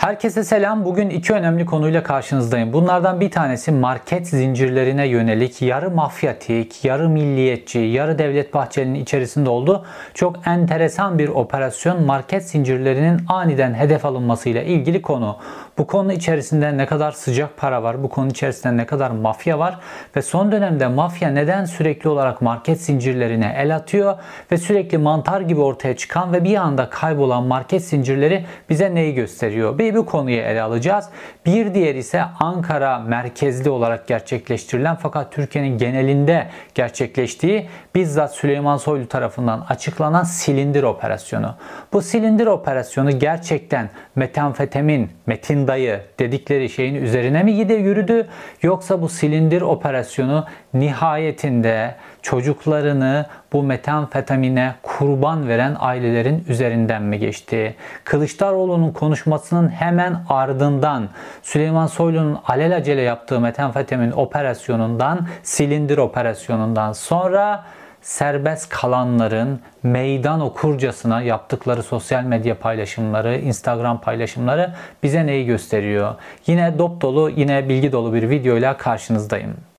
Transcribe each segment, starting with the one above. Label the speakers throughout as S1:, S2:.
S1: Herkese selam. Bugün iki önemli konuyla karşınızdayım. Bunlardan bir tanesi market zincirlerine yönelik yarı mafyatik, yarı milliyetçi, yarı Devlet Bahçeli'nin içerisinde olduğu çok enteresan bir operasyon market zincirlerinin aniden hedef alınmasıyla ilgili konu. Bu konu içerisinde ne kadar sıcak para var, bu konu içerisinde ne kadar mafya var ve son dönemde mafya neden sürekli olarak market zincirlerine el atıyor ve sürekli mantar gibi ortaya çıkan ve bir anda kaybolan market zincirleri bize neyi gösteriyor? Bir bu konuyu ele alacağız. Bir diğer ise Ankara merkezli olarak gerçekleştirilen fakat Türkiye'nin genelinde gerçekleştiği bizzat Süleyman Soylu tarafından açıklanan silindir operasyonu. Bu silindir operasyonu gerçekten metamfetamin, metin dayı dedikleri şeyin üzerine mi gide yürüdü yoksa bu silindir operasyonu nihayetinde çocuklarını bu metamfetamine kurban veren ailelerin üzerinden mi geçti? Kılıçdaroğlu'nun konuşmasının hemen ardından Süleyman Soylu'nun alelacele yaptığı metamfetamin operasyonundan, silindir operasyonundan sonra serbest kalanların meydan okurcasına yaptıkları sosyal medya paylaşımları, Instagram paylaşımları bize neyi gösteriyor? Yine dop dolu, yine bilgi dolu bir videoyla karşınızdayım.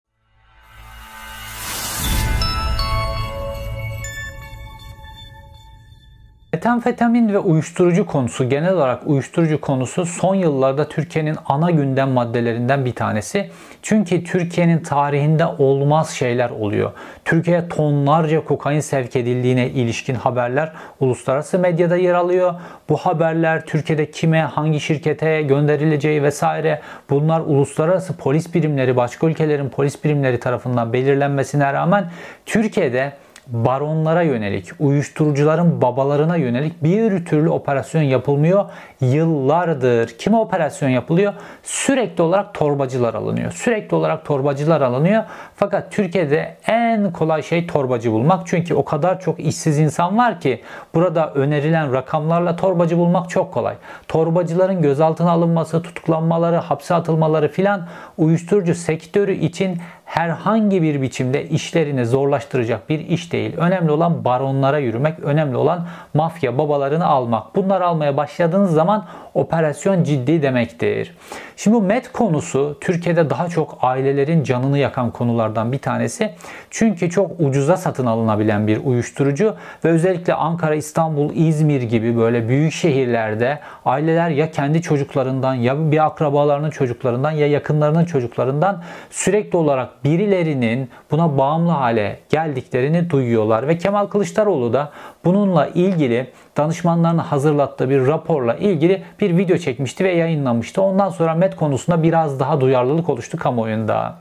S1: Metamfetamin ve uyuşturucu konusu genel olarak uyuşturucu konusu son yıllarda Türkiye'nin ana gündem maddelerinden bir tanesi. Çünkü Türkiye'nin tarihinde olmaz şeyler oluyor. Türkiye'ye tonlarca kokain sevk edildiğine ilişkin haberler uluslararası medyada yer alıyor. Bu haberler Türkiye'de kime, hangi şirkete gönderileceği vesaire bunlar uluslararası polis birimleri, başka ülkelerin polis birimleri tarafından belirlenmesine rağmen Türkiye'de baronlara yönelik, uyuşturucuların babalarına yönelik bir türlü operasyon yapılmıyor. Yıllardır kime operasyon yapılıyor? Sürekli olarak torbacılar alınıyor. Sürekli olarak torbacılar alınıyor. Fakat Türkiye'de en kolay şey torbacı bulmak. Çünkü o kadar çok işsiz insan var ki burada önerilen rakamlarla torbacı bulmak çok kolay. Torbacıların gözaltına alınması, tutuklanmaları, hapse atılmaları filan uyuşturucu sektörü için herhangi bir biçimde işlerini zorlaştıracak bir iş değil. Önemli olan baronlara yürümek, önemli olan mafya babalarını almak. Bunları almaya başladığınız zaman operasyon ciddi demektir. Şimdi bu MET konusu Türkiye'de daha çok ailelerin canını yakan konulardan bir tanesi. Çünkü çok ucuza satın alınabilen bir uyuşturucu ve özellikle Ankara, İstanbul, İzmir gibi böyle büyük şehirlerde aileler ya kendi çocuklarından ya bir akrabalarının çocuklarından ya yakınlarının çocuklarından sürekli olarak birilerinin buna bağımlı hale geldiklerini duyuyorlar ve Kemal Kılıçdaroğlu da bununla ilgili danışmanların hazırlattığı bir raporla ilgili bir video çekmişti ve yayınlamıştı. Ondan sonra met konusunda biraz daha duyarlılık oluştu kamuoyunda.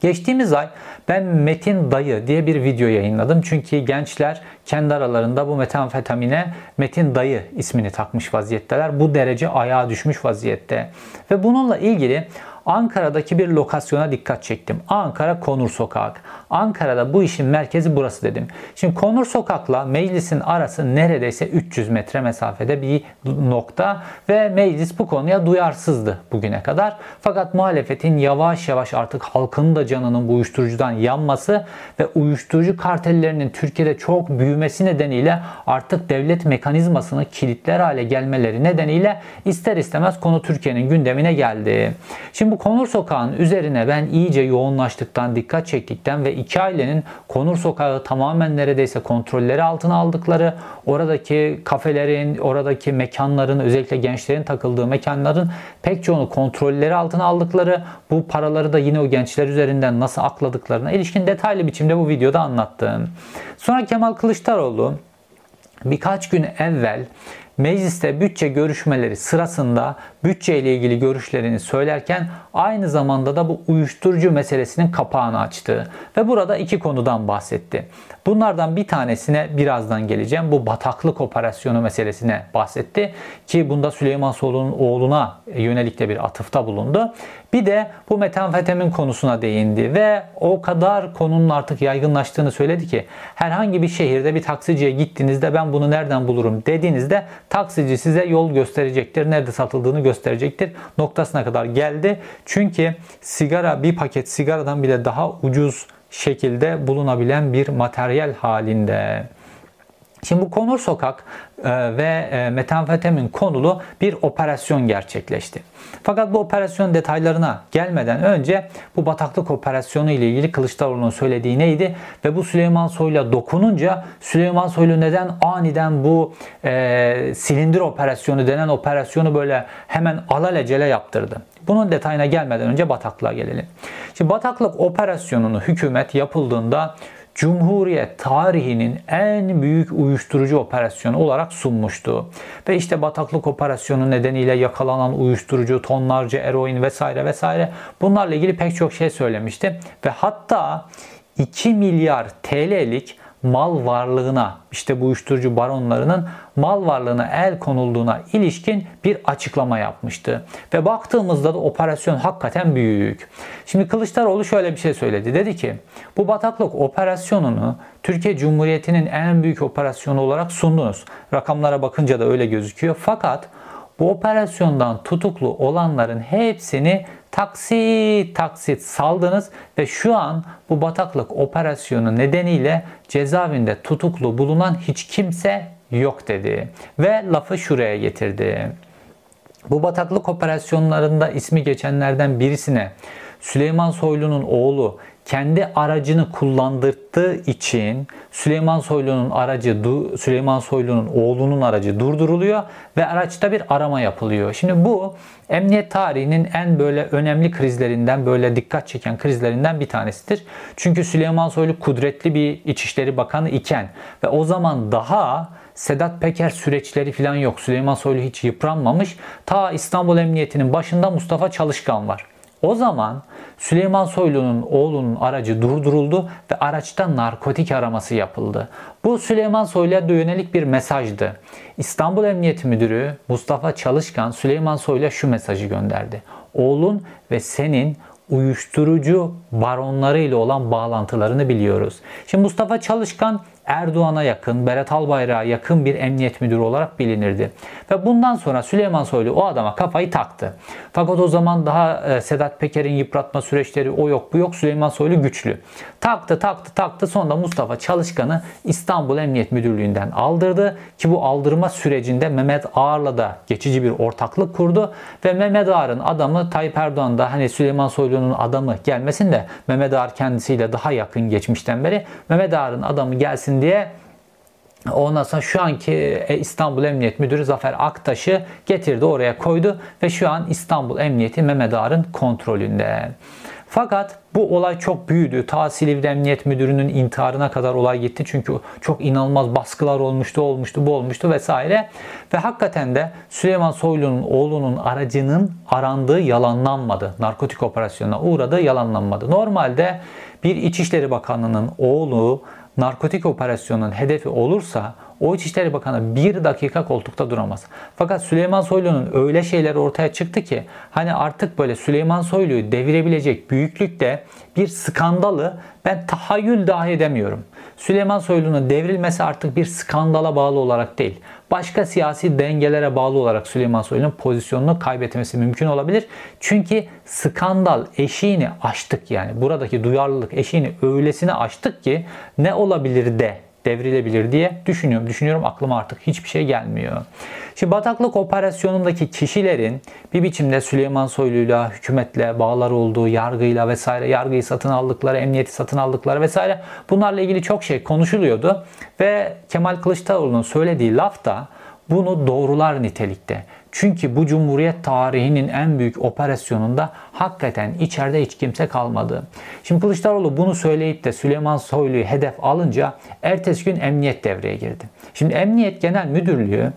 S1: Geçtiğimiz ay ben Metin Dayı diye bir video yayınladım. Çünkü gençler kendi aralarında bu metamfetamine Metin Dayı ismini takmış vaziyetteler. Bu derece ayağa düşmüş vaziyette. Ve bununla ilgili Ankara'daki bir lokasyona dikkat çektim. Ankara Konur Sokak. Ankara'da bu işin merkezi burası dedim. Şimdi Konur Sokak'la meclisin arası neredeyse 300 metre mesafede bir nokta ve meclis bu konuya duyarsızdı bugüne kadar. Fakat muhalefetin yavaş yavaş artık halkın da canının bu uyuşturucudan yanması ve uyuşturucu kartellerinin Türkiye'de çok büyümesi nedeniyle artık devlet mekanizmasını kilitler hale gelmeleri nedeniyle ister istemez konu Türkiye'nin gündemine geldi. Şimdi bu Konur Sokağı'nın üzerine ben iyice yoğunlaştıktan, dikkat çektikten ve iki ailenin Konur Sokağı tamamen neredeyse kontrolleri altına aldıkları, oradaki kafelerin, oradaki mekanların, özellikle gençlerin takıldığı mekanların pek çoğunu kontrolleri altına aldıkları, bu paraları da yine o gençler üzerinden nasıl akladıklarına ilişkin detaylı biçimde bu videoda anlattım. Sonra Kemal Kılıçdaroğlu birkaç gün evvel mecliste bütçe görüşmeleri sırasında bütçe ile ilgili görüşlerini söylerken aynı zamanda da bu uyuşturucu meselesinin kapağını açtı ve burada iki konudan bahsetti. Bunlardan bir tanesine birazdan geleceğim. Bu bataklık operasyonu meselesine bahsetti ki bunda Süleyman Soylu'nun oğluna yönelik de bir atıfta bulundu. Bir de bu metamfetamin konusuna değindi ve o kadar konunun artık yaygınlaştığını söyledi ki herhangi bir şehirde bir taksiciye gittiğinizde ben bunu nereden bulurum dediğinizde taksici size yol gösterecektir. Nerede satıldığını gösterecektir. Noktasına kadar geldi. Çünkü sigara bir paket sigaradan bile daha ucuz şekilde bulunabilen bir materyal halinde. Şimdi bu Konur Sokak e, ve e, metamfetamin konulu bir operasyon gerçekleşti. Fakat bu operasyon detaylarına gelmeden önce bu bataklık operasyonu ile ilgili Kılıçdaroğlu'nun söylediği neydi? Ve bu Süleyman Soylu'ya dokununca Süleyman Soylu neden aniden bu e, silindir operasyonu denen operasyonu böyle hemen alelacele yaptırdı? Bunun detayına gelmeden önce bataklığa gelelim. Şimdi bataklık operasyonunu hükümet yapıldığında Cumhuriyet tarihinin en büyük uyuşturucu operasyonu olarak sunmuştu. Ve işte bataklık operasyonu nedeniyle yakalanan uyuşturucu, tonlarca eroin vesaire vesaire bunlarla ilgili pek çok şey söylemişti. Ve hatta 2 milyar TL'lik mal varlığına işte bu uyuşturucu baronlarının mal varlığına el konulduğuna ilişkin bir açıklama yapmıştı. Ve baktığımızda da operasyon hakikaten büyük. Şimdi Kılıçdaroğlu şöyle bir şey söyledi. Dedi ki bu bataklık operasyonunu Türkiye Cumhuriyeti'nin en büyük operasyonu olarak sundunuz. Rakamlara bakınca da öyle gözüküyor. Fakat bu operasyondan tutuklu olanların hepsini taksit taksit saldınız ve şu an bu bataklık operasyonu nedeniyle cezaevinde tutuklu bulunan hiç kimse yok dedi. Ve lafı şuraya getirdi. Bu bataklık operasyonlarında ismi geçenlerden birisine Süleyman Soylu'nun oğlu kendi aracını kullandırdığı için Süleyman Soylu'nun aracı Süleyman Soylu'nun oğlunun aracı durduruluyor ve araçta bir arama yapılıyor. Şimdi bu emniyet tarihinin en böyle önemli krizlerinden böyle dikkat çeken krizlerinden bir tanesidir. Çünkü Süleyman Soylu kudretli bir İçişleri Bakanı iken ve o zaman daha Sedat Peker süreçleri falan yok. Süleyman Soylu hiç yıpranmamış. Ta İstanbul Emniyeti'nin başında Mustafa Çalışkan var. O zaman Süleyman Soylu'nun oğlunun aracı durduruldu ve araçta narkotik araması yapıldı. Bu Süleyman Soylu'ya yönelik bir mesajdı. İstanbul Emniyet Müdürü Mustafa Çalışkan Süleyman Soylu'ya şu mesajı gönderdi. Oğlun ve senin uyuşturucu baronları ile olan bağlantılarını biliyoruz. Şimdi Mustafa Çalışkan Erdoğan'a yakın, Berat Albayrak'a yakın bir emniyet müdürü olarak bilinirdi. Ve bundan sonra Süleyman Soylu o adama kafayı taktı. Fakat o zaman daha e, Sedat Peker'in yıpratma süreçleri o yok bu yok Süleyman Soylu güçlü. Taktı taktı taktı sonra Mustafa Çalışkan'ı İstanbul Emniyet Müdürlüğü'nden aldırdı. Ki bu aldırma sürecinde Mehmet Ağar'la da geçici bir ortaklık kurdu. Ve Mehmet Ağar'ın adamı Tayyip Erdoğan da hani Süleyman Soylu'nun adamı gelmesin de Mehmet Ağar kendisiyle daha yakın geçmişten beri Mehmet Ağar'ın adamı gelsin diye Ondan sonra şu anki e, İstanbul Emniyet Müdürü Zafer Aktaş'ı getirdi oraya koydu ve şu an İstanbul Emniyeti Mehmet Ağar'ın kontrolünde. Fakat bu olay çok büyüdü. Ta Silivri Emniyet Müdürü'nün intiharına kadar olay gitti. Çünkü çok inanılmaz baskılar olmuştu, olmuştu, bu olmuştu vesaire. Ve hakikaten de Süleyman Soylu'nun oğlunun aracının arandığı yalanlanmadı. Narkotik operasyonuna uğradığı yalanlanmadı. Normalde bir İçişleri Bakanı'nın oğlu narkotik operasyonun hedefi olursa o İçişleri Bakanı bir dakika koltukta duramaz. Fakat Süleyman Soylu'nun öyle şeyler ortaya çıktı ki hani artık böyle Süleyman Soylu'yu devirebilecek büyüklükte bir skandalı ben tahayyül dahi edemiyorum. Süleyman Soylu'nun devrilmesi artık bir skandala bağlı olarak değil. Başka siyasi dengelere bağlı olarak Süleyman Soylu'nun pozisyonunu kaybetmesi mümkün olabilir. Çünkü skandal eşiğini aştık yani. Buradaki duyarlılık eşiğini öylesine aştık ki ne olabilir de devrilebilir diye düşünüyorum. Düşünüyorum aklıma artık hiçbir şey gelmiyor. Şimdi bataklık operasyonundaki kişilerin bir biçimde Süleyman Soylu'yla, hükümetle bağlar olduğu, yargıyla vesaire, yargıyı satın aldıkları, emniyeti satın aldıkları vesaire bunlarla ilgili çok şey konuşuluyordu. Ve Kemal Kılıçdaroğlu'nun söylediği laf da bunu doğrular nitelikte. Çünkü bu Cumhuriyet tarihinin en büyük operasyonunda hakikaten içeride hiç kimse kalmadı. Şimdi Kılıçdaroğlu bunu söyleyip de Süleyman Soylu'yu hedef alınca ertesi gün emniyet devreye girdi. Şimdi Emniyet Genel Müdürlüğü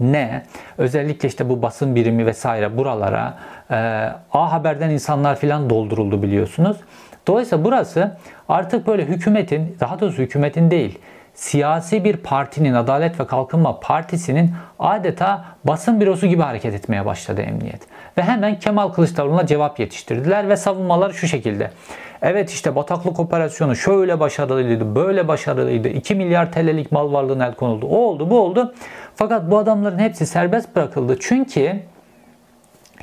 S1: ne? Özellikle işte bu basın birimi vesaire buralara e, A Haber'den insanlar filan dolduruldu biliyorsunuz. Dolayısıyla burası artık böyle hükümetin, daha doğrusu hükümetin değil, siyasi bir partinin, Adalet ve Kalkınma Partisi'nin adeta basın bürosu gibi hareket etmeye başladı emniyet. Ve hemen Kemal Kılıçdaroğlu'na cevap yetiştirdiler ve savunmalar şu şekilde. Evet işte bataklık operasyonu şöyle başarılıydı, böyle başarılıydı. 2 milyar TL'lik mal varlığına el konuldu. O oldu, bu oldu. Fakat bu adamların hepsi serbest bırakıldı. Çünkü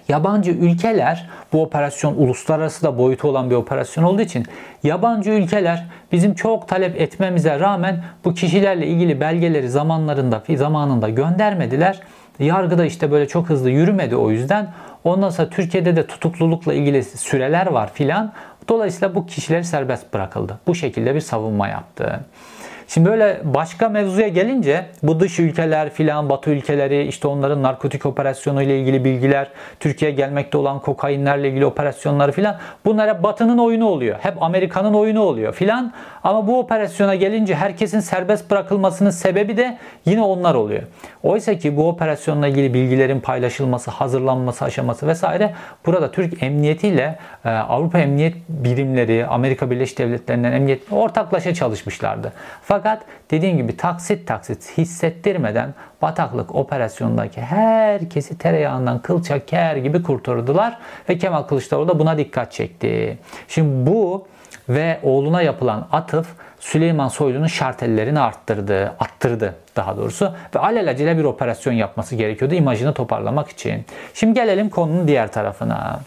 S1: yabancı ülkeler bu operasyon uluslararası da boyutu olan bir operasyon olduğu için yabancı ülkeler bizim çok talep etmemize rağmen bu kişilerle ilgili belgeleri zamanlarında zamanında göndermediler. Yargıda işte böyle çok hızlı yürümedi o yüzden. Ondan sonra Türkiye'de de tutuklulukla ilgili süreler var filan. Dolayısıyla bu kişiler serbest bırakıldı. Bu şekilde bir savunma yaptı. Şimdi böyle başka mevzuya gelince bu dış ülkeler filan batı ülkeleri işte onların narkotik operasyonu ile ilgili bilgiler, Türkiye gelmekte olan kokainlerle ilgili operasyonları filan bunlar hep batının oyunu oluyor. Hep Amerika'nın oyunu oluyor filan. Ama bu operasyona gelince herkesin serbest bırakılmasının sebebi de yine onlar oluyor. Oysa ki bu operasyonla ilgili bilgilerin paylaşılması, hazırlanması aşaması vesaire burada Türk emniyetiyle e, Avrupa Emniyet Birimleri, Amerika Birleşik Devletleri'nden emniyet ortaklaşa çalışmışlardı. Fakat dediğim gibi taksit taksit hissettirmeden bataklık operasyonundaki herkesi tereyağından kıl çeker gibi kurtardılar ve Kemal Kılıçdaroğlu da buna dikkat çekti. Şimdi bu ve oğluna yapılan atıf Süleyman Soylu'nun şartellerini arttırdı, attırdı daha doğrusu ve alelacele bir operasyon yapması gerekiyordu imajını toparlamak için. Şimdi gelelim konunun diğer tarafına.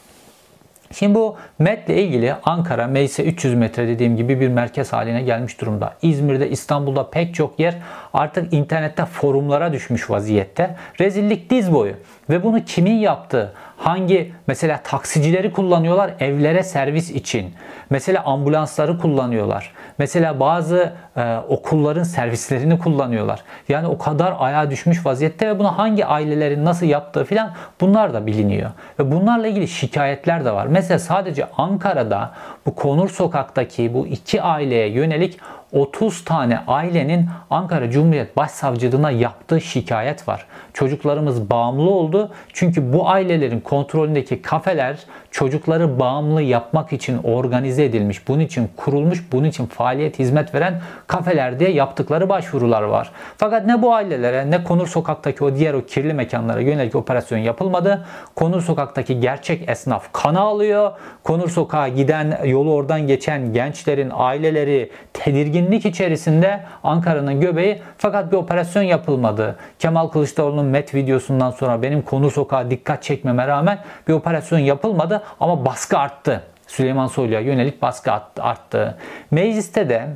S1: Şimdi bu MET ile ilgili Ankara Meyse 300 metre dediğim gibi bir merkez haline gelmiş durumda. İzmir'de, İstanbul'da pek çok yer artık internette forumlara düşmüş vaziyette. Rezillik diz boyu. Ve bunu kimin yaptığı, hangi mesela taksicileri kullanıyorlar evlere servis için. Mesela ambulansları kullanıyorlar. Mesela bazı e, okulların servislerini kullanıyorlar. Yani o kadar ayağa düşmüş vaziyette ve bunu hangi ailelerin nasıl yaptığı filan bunlar da biliniyor. Ve bunlarla ilgili şikayetler de var. Mesela sadece Ankara'da bu Konur Sokak'taki bu iki aileye yönelik 30 tane ailenin Ankara Cumhuriyet Başsavcılığına yaptığı şikayet var. Çocuklarımız bağımlı oldu. Çünkü bu ailelerin kontrolündeki kafeler çocukları bağımlı yapmak için organize edilmiş, bunun için kurulmuş, bunun için faaliyet hizmet veren kafeler diye yaptıkları başvurular var. Fakat ne bu ailelere ne Konur Sokak'taki o diğer o kirli mekanlara yönelik operasyon yapılmadı. Konur Sokak'taki gerçek esnaf kana alıyor. Konur Sokak'a giden, yolu oradan geçen gençlerin aileleri tedirginlik içerisinde Ankara'nın göbeği fakat bir operasyon yapılmadı. Kemal Kılıçdaroğlu'nun met videosundan sonra benim Konur Sokak'a dikkat çekmeme rağmen bir operasyon yapılmadı ama baskı arttı. Süleyman Soylu'ya yönelik baskı arttı. Mecliste de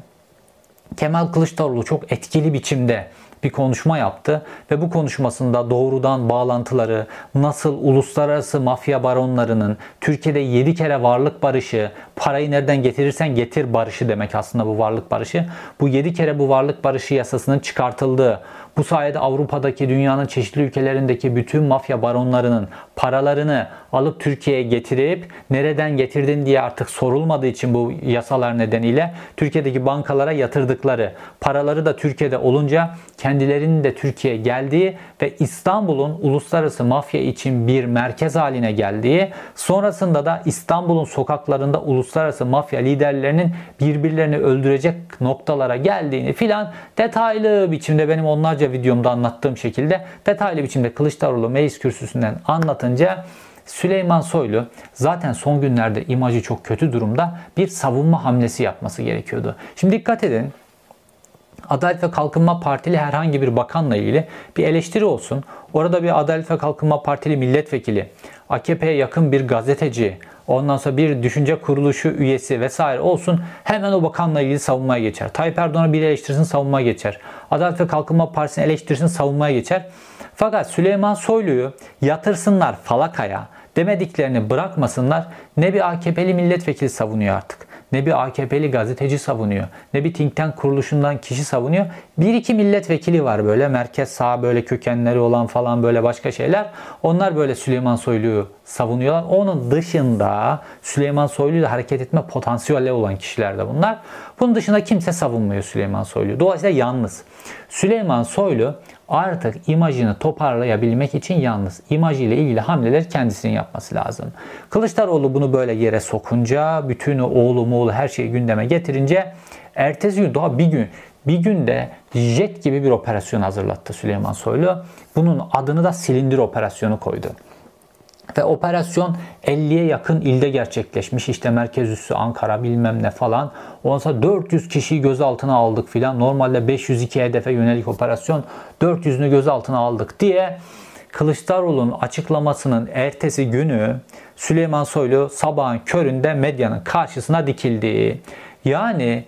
S1: Kemal Kılıçdaroğlu çok etkili biçimde bir konuşma yaptı ve bu konuşmasında doğrudan bağlantıları nasıl uluslararası mafya baronlarının Türkiye'de 7 kere varlık barışı, parayı nereden getirirsen getir barışı demek aslında bu varlık barışı. Bu 7 kere bu varlık barışı yasasının çıkartıldığı, bu sayede Avrupa'daki dünyanın çeşitli ülkelerindeki bütün mafya baronlarının paralarını alıp Türkiye'ye getirip nereden getirdin diye artık sorulmadığı için bu yasalar nedeniyle Türkiye'deki bankalara yatırdıkları paraları da Türkiye'de olunca kendilerinin de Türkiye'ye geldiği ve İstanbul'un uluslararası mafya için bir merkez haline geldiği sonrasında da İstanbul'un sokaklarında uluslararası mafya liderlerinin birbirlerini öldürecek noktalara geldiğini filan detaylı biçimde benim onlarca videomda anlattığım şekilde detaylı biçimde Kılıçdaroğlu meclis kürsüsünden anlatınca Süleyman Soylu zaten son günlerde imajı çok kötü durumda bir savunma hamlesi yapması gerekiyordu. Şimdi dikkat edin. Adalet ve Kalkınma Partili herhangi bir bakanla ilgili bir eleştiri olsun. Orada bir Adalet ve Kalkınma Partili milletvekili, AKP'ye yakın bir gazeteci, ondan sonra bir düşünce kuruluşu üyesi vesaire olsun hemen o bakanla ilgili savunmaya geçer. Tayyip Erdoğan'a bir eleştirisini savunmaya geçer. Adalet ve Kalkınma Partisi'nin eleştirisini savunmaya geçer. Fakat Süleyman Soylu'yu yatırsınlar falakaya demediklerini bırakmasınlar ne bir AKP'li milletvekili savunuyor artık ne bir AKP'li gazeteci savunuyor, ne bir think tank kuruluşundan kişi savunuyor. Bir iki milletvekili var böyle merkez sağ böyle kökenleri olan falan böyle başka şeyler. Onlar böyle Süleyman Soylu'yu savunuyorlar. Onun dışında Süleyman Soylu ile hareket etme potansiyeli olan kişiler de bunlar. Bunun dışında kimse savunmuyor Süleyman Soylu. Dolayısıyla yalnız. Süleyman Soylu artık imajını toparlayabilmek için yalnız imajıyla ilgili hamleler kendisinin yapması lazım. Kılıçdaroğlu bunu böyle yere sokunca, bütün oğlu moğlu her şeyi gündeme getirince ertesi gün daha bir gün bir günde jet gibi bir operasyon hazırlattı Süleyman Soylu. Bunun adını da silindir operasyonu koydu. Ve operasyon 50'ye yakın ilde gerçekleşmiş. İşte merkez üssü Ankara bilmem ne falan. Sonra 400 kişiyi gözaltına aldık filan. Normalde 502 hedefe yönelik operasyon 400'ünü gözaltına aldık diye Kılıçdaroğlu'nun açıklamasının ertesi günü Süleyman Soylu sabahın köründe medyanın karşısına dikildi. Yani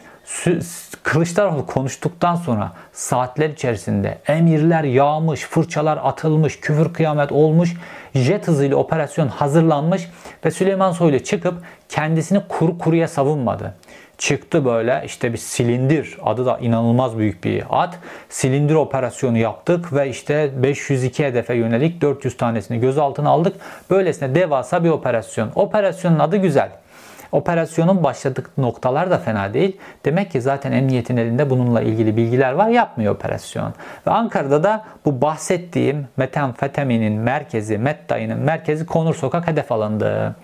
S1: Kılıçdaroğlu konuştuktan sonra saatler içerisinde emirler yağmış, fırçalar atılmış, küfür kıyamet olmuş, jet hızıyla operasyon hazırlanmış ve Süleyman Soylu çıkıp kendisini kuru kuruya savunmadı. Çıktı böyle işte bir silindir adı da inanılmaz büyük bir at. Silindir operasyonu yaptık ve işte 502 hedefe yönelik 400 tanesini gözaltına aldık. Böylesine devasa bir operasyon. Operasyonun adı güzel. Operasyonun başladık noktalar da fena değil. Demek ki zaten emniyetin elinde bununla ilgili bilgiler var. Yapmıyor operasyon. Ve Ankara'da da bu bahsettiğim metamfetaminin merkezi, Mettay'ın merkezi Konur Sokak hedef alındı.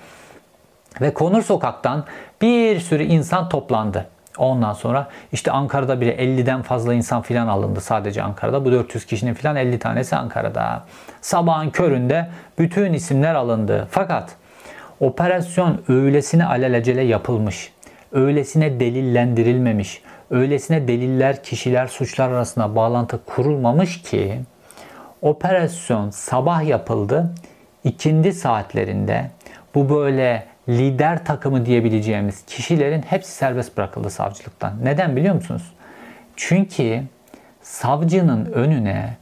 S1: Ve Konur Sokak'tan bir sürü insan toplandı. Ondan sonra işte Ankara'da bile 50'den fazla insan filan alındı sadece Ankara'da. Bu 400 kişinin filan 50 tanesi Ankara'da. Sabahın köründe bütün isimler alındı. Fakat operasyon öylesine alelacele yapılmış, öylesine delillendirilmemiş, öylesine deliller, kişiler, suçlar arasında bağlantı kurulmamış ki operasyon sabah yapıldı. ikindi saatlerinde bu böyle lider takımı diyebileceğimiz kişilerin hepsi serbest bırakıldı savcılıktan. Neden biliyor musunuz? Çünkü savcının önüne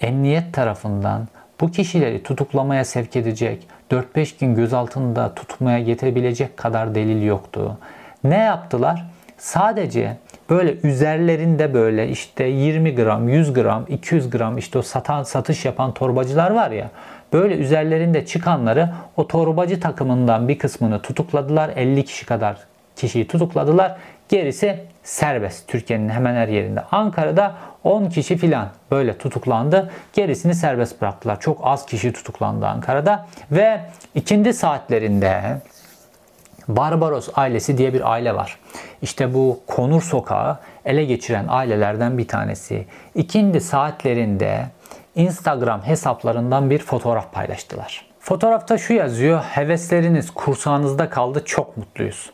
S1: emniyet tarafından bu kişileri tutuklamaya sevk edecek, 4-5 gün gözaltında tutmaya getirebilecek kadar delil yoktu. Ne yaptılar? Sadece böyle üzerlerinde böyle işte 20 gram, 100 gram, 200 gram işte o satan satış yapan torbacılar var ya. Böyle üzerlerinde çıkanları o torbacı takımından bir kısmını tutukladılar. 50 kişi kadar kişiyi tutukladılar. Gerisi serbest Türkiye'nin hemen her yerinde. Ankara'da 10 kişi filan böyle tutuklandı. Gerisini serbest bıraktılar. Çok az kişi tutuklandı Ankara'da. Ve ikindi saatlerinde Barbaros ailesi diye bir aile var. İşte bu Konur Sokağı ele geçiren ailelerden bir tanesi. İkindi saatlerinde Instagram hesaplarından bir fotoğraf paylaştılar. Fotoğrafta şu yazıyor. Hevesleriniz kursağınızda kaldı çok mutluyuz.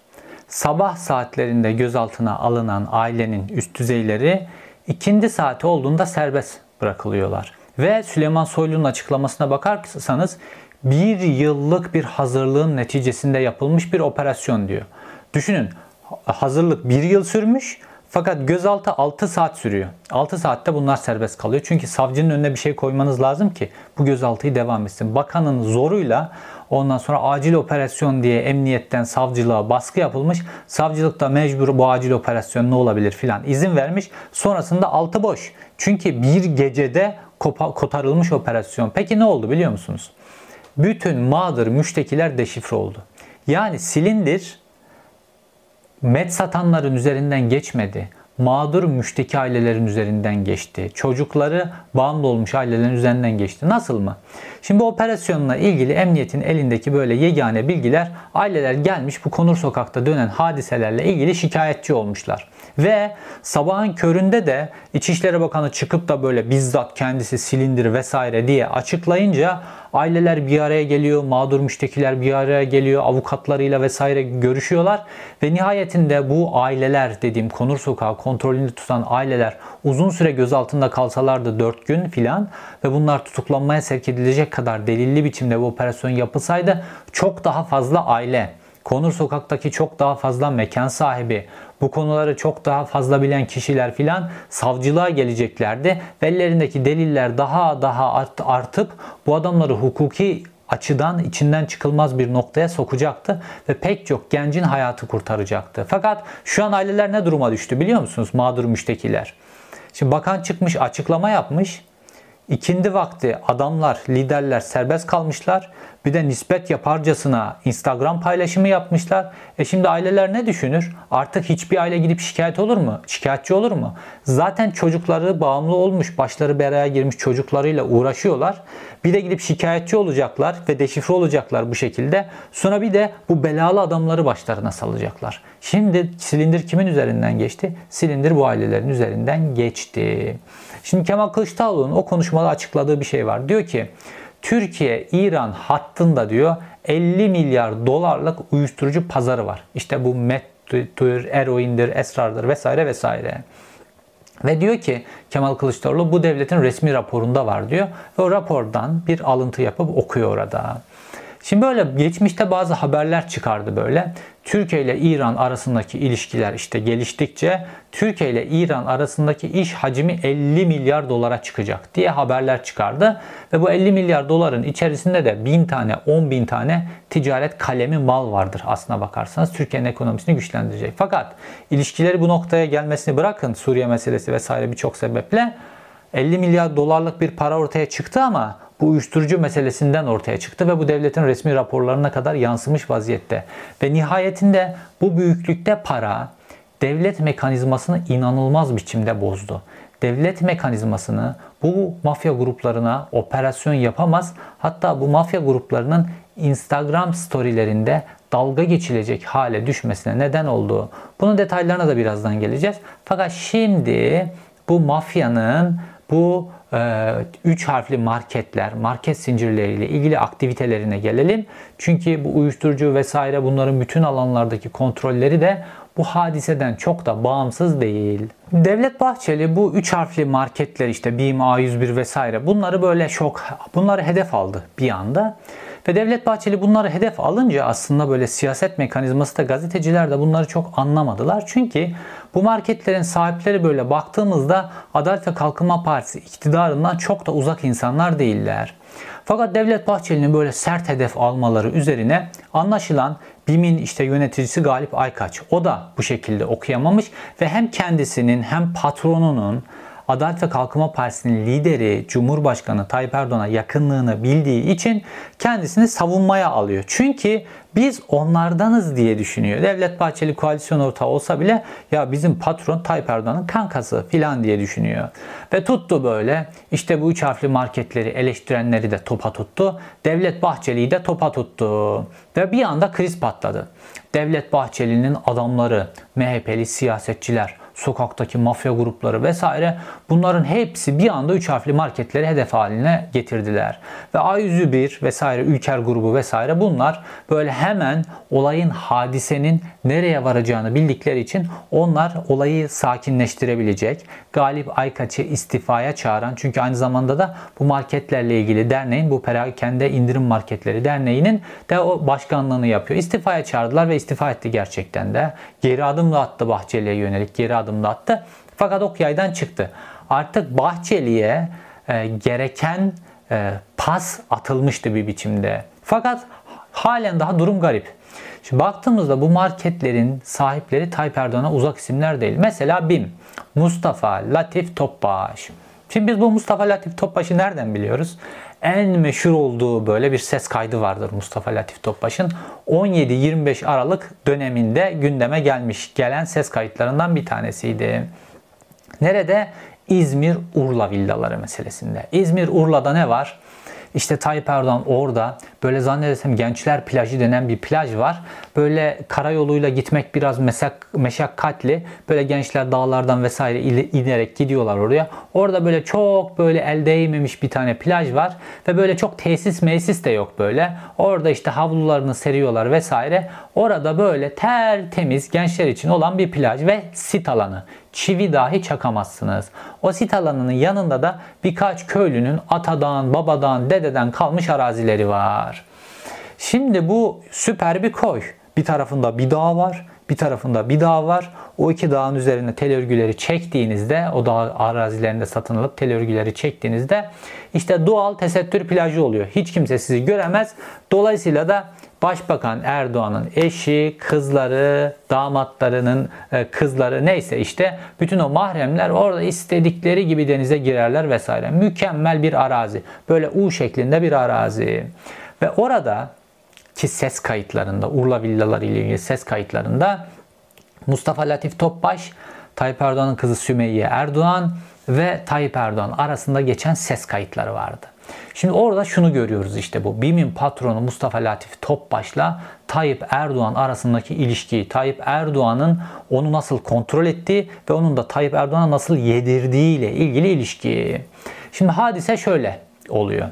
S1: Sabah saatlerinde gözaltına alınan ailenin üst düzeyleri ikindi saati olduğunda serbest bırakılıyorlar. Ve Süleyman Soylu'nun açıklamasına bakarsanız bir yıllık bir hazırlığın neticesinde yapılmış bir operasyon diyor. Düşünün hazırlık bir yıl sürmüş fakat gözaltı 6 saat sürüyor. 6 saatte bunlar serbest kalıyor. Çünkü savcının önüne bir şey koymanız lazım ki bu gözaltıyı devam etsin. Bakanın zoruyla ondan sonra acil operasyon diye emniyetten savcılığa baskı yapılmış. Savcılık da mecbur bu acil operasyon ne olabilir filan izin vermiş. Sonrasında altı boş. Çünkü bir gecede kotarılmış operasyon. Peki ne oldu biliyor musunuz? Bütün mağdur müştekiler deşifre oldu. Yani silindir met satanların üzerinden geçmedi. Mağdur müşteki ailelerin üzerinden geçti. Çocukları bağımlı olmuş ailelerin üzerinden geçti. Nasıl mı? Şimdi operasyonla ilgili emniyetin elindeki böyle yegane bilgiler aileler gelmiş bu Konur Sokak'ta dönen hadiselerle ilgili şikayetçi olmuşlar. Ve sabahın köründe de İçişleri Bakanı çıkıp da böyle bizzat kendisi silindir vesaire diye açıklayınca aileler bir araya geliyor, mağdur müştekiler bir araya geliyor, avukatlarıyla vesaire görüşüyorlar. Ve nihayetinde bu aileler dediğim Konur Sokağı kontrolünde tutan aileler uzun süre gözaltında kalsalardı 4 gün filan ve bunlar tutuklanmaya sevk edilecek kadar delilli biçimde bu operasyon yapılsaydı çok daha fazla aile Konur Sokak'taki çok daha fazla mekan sahibi, bu konuları çok daha fazla bilen kişiler filan savcılığa geleceklerdi. Ellerindeki deliller daha daha art, artıp bu adamları hukuki açıdan içinden çıkılmaz bir noktaya sokacaktı ve pek çok gencin hayatı kurtaracaktı. Fakat şu an aileler ne duruma düştü biliyor musunuz? Mağdur müştekiler. Şimdi bakan çıkmış açıklama yapmış. İkindi vakti adamlar, liderler serbest kalmışlar. Bir de nispet yaparcasına Instagram paylaşımı yapmışlar. E şimdi aileler ne düşünür? Artık hiçbir aile gidip şikayet olur mu? Şikayetçi olur mu? Zaten çocukları bağımlı olmuş, başları belaya girmiş çocuklarıyla uğraşıyorlar. Bir de gidip şikayetçi olacaklar ve deşifre olacaklar bu şekilde. Sonra bir de bu belalı adamları başlarına salacaklar. Şimdi silindir kimin üzerinden geçti? Silindir bu ailelerin üzerinden geçti. Şimdi Kemal Kılıçdaroğlu'nun o konuşmada açıkladığı bir şey var. Diyor ki Türkiye-İran hattında diyor 50 milyar dolarlık uyuşturucu pazarı var. İşte bu mettur, eroindir, esrardır vesaire vesaire. Ve diyor ki Kemal Kılıçdaroğlu bu devletin resmi raporunda var diyor. Ve o rapordan bir alıntı yapıp okuyor orada. Şimdi böyle geçmişte bazı haberler çıkardı böyle. Türkiye ile İran arasındaki ilişkiler işte geliştikçe Türkiye ile İran arasındaki iş hacmi 50 milyar dolara çıkacak diye haberler çıkardı. Ve bu 50 milyar doların içerisinde de 1000 tane 10 bin tane ticaret kalemi mal vardır aslına bakarsanız. Türkiye'nin ekonomisini güçlendirecek. Fakat ilişkileri bu noktaya gelmesini bırakın Suriye meselesi vesaire birçok sebeple 50 milyar dolarlık bir para ortaya çıktı ama bu uyuşturucu meselesinden ortaya çıktı ve bu devletin resmi raporlarına kadar yansımış vaziyette. Ve nihayetinde bu büyüklükte para devlet mekanizmasını inanılmaz biçimde bozdu. Devlet mekanizmasını bu mafya gruplarına operasyon yapamaz. Hatta bu mafya gruplarının Instagram storylerinde dalga geçilecek hale düşmesine neden oldu. Bunun detaylarına da birazdan geleceğiz. Fakat şimdi bu mafyanın bu e, üç harfli marketler, market zincirleriyle ilgili aktivitelerine gelelim. Çünkü bu uyuşturucu vesaire bunların bütün alanlardaki kontrolleri de bu hadiseden çok da bağımsız değil. Devlet Bahçeli bu üç harfli marketler işte BİM, A101 vesaire bunları böyle çok bunları hedef aldı bir anda. Ve Devlet Bahçeli bunları hedef alınca aslında böyle siyaset mekanizması da gazeteciler de bunları çok anlamadılar. Çünkü bu marketlerin sahipleri böyle baktığımızda Adalet ve Kalkınma Partisi iktidarından çok da uzak insanlar değiller. Fakat Devlet Bahçeli'nin böyle sert hedef almaları üzerine anlaşılan BİM'in işte yöneticisi Galip Aykaç o da bu şekilde okuyamamış ve hem kendisinin hem patronunun Adalet ve Kalkınma Partisi'nin lideri Cumhurbaşkanı Tayyip Erdoğan'a yakınlığını bildiği için kendisini savunmaya alıyor. Çünkü biz onlardanız diye düşünüyor. Devlet Bahçeli koalisyon ortağı olsa bile ya bizim patron Tayyip Erdoğan'ın kankası filan diye düşünüyor. Ve tuttu böyle işte bu üç harfli marketleri eleştirenleri de topa tuttu. Devlet Bahçeli'yi de topa tuttu. Ve bir anda kriz patladı. Devlet Bahçeli'nin adamları, MHP'li siyasetçiler, sokaktaki mafya grupları vesaire bunların hepsi bir anda üç harfli marketleri hedef haline getirdiler. Ve A101 vesaire Ülker grubu vesaire bunlar böyle hemen olayın hadisenin nereye varacağını bildikleri için onlar olayı sakinleştirebilecek. Galip Aykaç'ı istifaya çağıran çünkü aynı zamanda da bu marketlerle ilgili derneğin bu perakende indirim marketleri derneğinin de o başkanlığını yapıyor. İstifaya çağırdılar ve istifa etti gerçekten de. Geri adım da attı Bahçeli'ye yönelik geri adımda attı. Fakat ok yaydan çıktı. Artık Bahçeli'ye e, gereken e, pas atılmıştı bir biçimde. Fakat halen daha durum garip. Şimdi baktığımızda bu marketlerin sahipleri Tayyip Erdoğan'a uzak isimler değil. Mesela BİM, Mustafa Latif Topbaş. Şimdi biz bu Mustafa Latif Topbaş'ı nereden biliyoruz? En meşhur olduğu böyle bir ses kaydı vardır Mustafa Latif Topbaş'ın. 17-25 Aralık döneminde gündeme gelmiş gelen ses kayıtlarından bir tanesiydi. Nerede? İzmir Urla villaları meselesinde. İzmir Urla'da ne var? İşte Tayyip Erdoğan orada böyle zannedersem Gençler Plajı denen bir plaj var. Böyle karayoluyla gitmek biraz mesak, meşakkatli. Böyle gençler dağlardan vesaire inerek gidiyorlar oraya. Orada böyle çok böyle el değmemiş bir tane plaj var. Ve böyle çok tesis mesis de yok böyle. Orada işte havlularını seriyorlar vesaire. Orada böyle tertemiz gençler için olan bir plaj ve sit alanı çivi dahi çakamazsınız. O sit alanının yanında da birkaç köylünün atadan, babadan, dededen kalmış arazileri var. Şimdi bu süper bir koy. Bir tarafında bir dağ var, bir tarafında bir dağ var. O iki dağın üzerine tel örgüleri çektiğinizde, o dağ arazilerinde satın alıp tel örgüleri çektiğinizde işte doğal tesettür plajı oluyor. Hiç kimse sizi göremez. Dolayısıyla da Başbakan Erdoğan'ın eşi, kızları, damatlarının e, kızları neyse işte bütün o mahremler orada istedikleri gibi denize girerler vesaire. Mükemmel bir arazi. Böyle U şeklinde bir arazi. Ve orada ki ses kayıtlarında, Urla villaları ile ilgili ses kayıtlarında Mustafa Latif Topbaş, Tayyip Erdoğan'ın kızı Sümeyye Erdoğan ve Tayyip Erdoğan arasında geçen ses kayıtları vardı. Şimdi orada şunu görüyoruz işte bu. BİM'in patronu Mustafa Latif Topbaş'la Tayyip Erdoğan arasındaki ilişkiyi, Tayyip Erdoğan'ın onu nasıl kontrol ettiği ve onun da Tayyip Erdoğan'a nasıl yedirdiği ile ilgili ilişki. Şimdi hadise şöyle oluyor.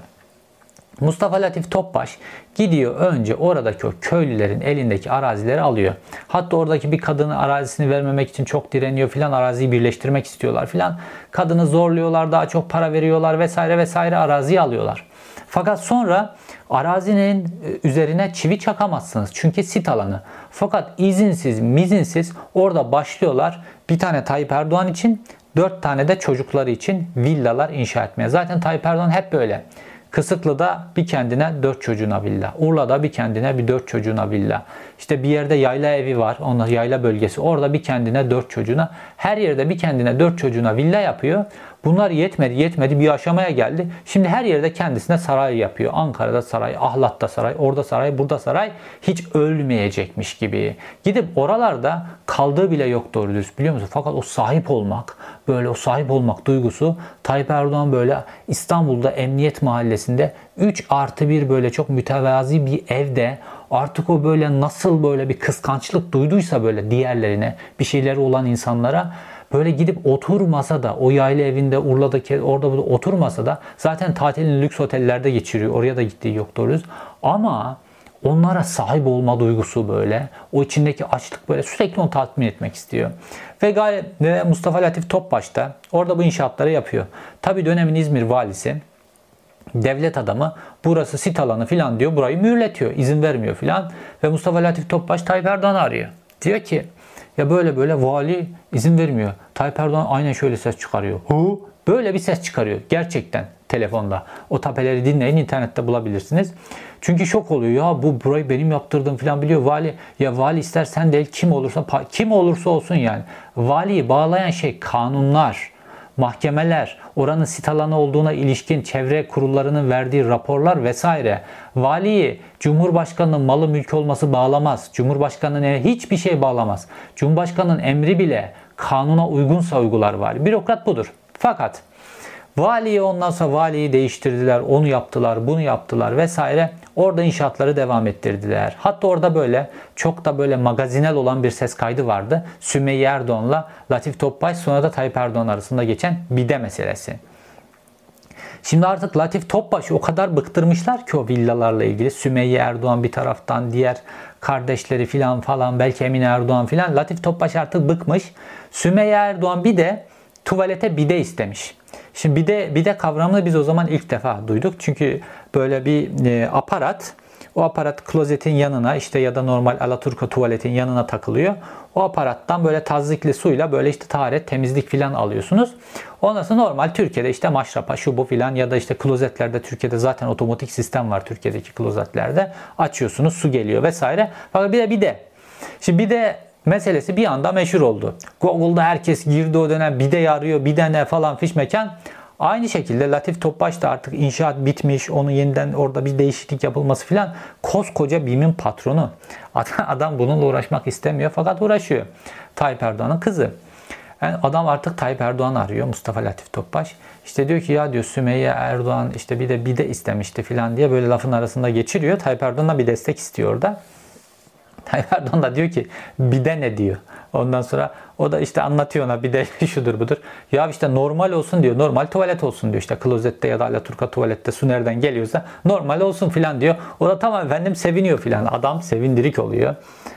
S1: Mustafa Latif Topbaş gidiyor önce oradaki o köylülerin elindeki arazileri alıyor. Hatta oradaki bir kadının arazisini vermemek için çok direniyor filan araziyi birleştirmek istiyorlar filan. Kadını zorluyorlar daha çok para veriyorlar vesaire vesaire araziyi alıyorlar. Fakat sonra arazinin e, üzerine çivi çakamazsınız. Çünkü sit alanı. Fakat izinsiz, mizinsiz orada başlıyorlar. Bir tane Tayyip Erdoğan için, dört tane de çocukları için villalar inşa etmeye. Zaten Tayyip Erdoğan hep böyle. Kısıklı'da bir kendine dört çocuğuna villa. Urla'da bir kendine bir dört çocuğuna villa. İşte bir yerde yayla evi var. Onun yayla bölgesi. Orada bir kendine dört çocuğuna. Her yerde bir kendine dört çocuğuna villa yapıyor. Bunlar yetmedi yetmedi bir aşamaya geldi. Şimdi her yerde kendisine saray yapıyor. Ankara'da saray, Ahlat'ta saray, orada saray, burada saray. Hiç ölmeyecekmiş gibi. Gidip oralarda kaldığı bile yok doğru dürüst biliyor musun? Fakat o sahip olmak, böyle o sahip olmak duygusu Tayyip Erdoğan böyle İstanbul'da Emniyet Mahallesi'nde 3 artı 1 böyle çok mütevazi bir evde artık o böyle nasıl böyle bir kıskançlık duyduysa böyle diğerlerine bir şeyleri olan insanlara böyle gidip oturmasa da o yayla evinde Urla'daki orada burada oturmasa da zaten tatilini lüks otellerde geçiriyor. Oraya da gittiği yok doğru Ama onlara sahip olma duygusu böyle. O içindeki açlık böyle sürekli onu tatmin etmek istiyor. Ve gayet ve Mustafa Latif Topbaş da orada bu inşaatları yapıyor. Tabi dönemin İzmir valisi devlet adamı burası sit alanı filan diyor. Burayı mühürletiyor. izin vermiyor filan. Ve Mustafa Latif Topbaş Tayyip Erdoğan'ı arıyor. Diyor ki ya böyle böyle vali izin vermiyor. Tayyip Erdoğan aynen şöyle ses çıkarıyor. Hu böyle bir ses çıkarıyor gerçekten telefonda. O tapeleri dinleyin internette bulabilirsiniz. Çünkü şok oluyor ya bu burayı benim yaptırdım falan biliyor vali. Ya vali istersen değil kim olursa kim olursa olsun yani. Valiyi bağlayan şey kanunlar mahkemeler, oranın sit alanı olduğuna ilişkin çevre kurullarının verdiği raporlar vesaire valiyi Cumhurbaşkanının malı mülk olması bağlamaz. Cumhurbaşkanının hiçbir şey bağlamaz. Cumhurbaşkanının emri bile kanuna uygunsa uygular vali. Bürokrat budur. Fakat Valiyi ondan sonra valiyi değiştirdiler, onu yaptılar, bunu yaptılar vesaire. Orada inşaatları devam ettirdiler. Hatta orada böyle çok da böyle magazinel olan bir ses kaydı vardı. Sümeyye Erdoğan'la Latif Topbaş sonra da Tayyip Erdoğan arasında geçen bide meselesi. Şimdi artık Latif Topbaş o kadar bıktırmışlar ki o villalarla ilgili. Sümeyye Erdoğan bir taraftan, diğer kardeşleri filan falan, belki Emine Erdoğan filan. Latif Topbaş artık bıkmış. Sümeyye Erdoğan bir de tuvalete bide istemiş. Şimdi bir de bir de kavramını biz o zaman ilk defa duyduk. Çünkü böyle bir e, aparat o aparat klozetin yanına işte ya da normal Alaturka tuvaletin yanına takılıyor. O aparattan böyle tazikli suyla böyle işte taharet, temizlik filan alıyorsunuz. Ondan sonra normal Türkiye'de işte maşrapa, şu bu filan ya da işte klozetlerde Türkiye'de zaten otomatik sistem var Türkiye'deki klozetlerde. Açıyorsunuz su geliyor vesaire. Fakat bir de bir de Şimdi bir de meselesi bir anda meşhur oldu. Google'da herkes girdi o dönem bir de yarıyor bir de ne falan fiş. Aynı şekilde Latif Topbaş da artık inşaat bitmiş, onun yeniden orada bir değişiklik yapılması filan. Koskoca BİM'in patronu. Adam bununla uğraşmak istemiyor fakat uğraşıyor. Tayyip Erdoğan'ın kızı. Yani adam artık Tayyip Erdoğan arıyor Mustafa Latif Topbaş. İşte diyor ki ya diyor Sümeyye Erdoğan işte bir de bir de istemişti filan diye böyle lafın arasında geçiriyor. Tayyip Erdoğan'dan bir destek istiyor orada. Tayyip Erdoğan da diyor ki bir de ne diyor. Ondan sonra o da işte anlatıyor ona bir de şudur budur. Ya işte normal olsun diyor. Normal tuvalet olsun diyor. İşte klozette ya da Alaturka tuvalette su nereden geliyorsa normal olsun filan diyor. O da tamam efendim seviniyor filan. Adam sevindirik oluyor.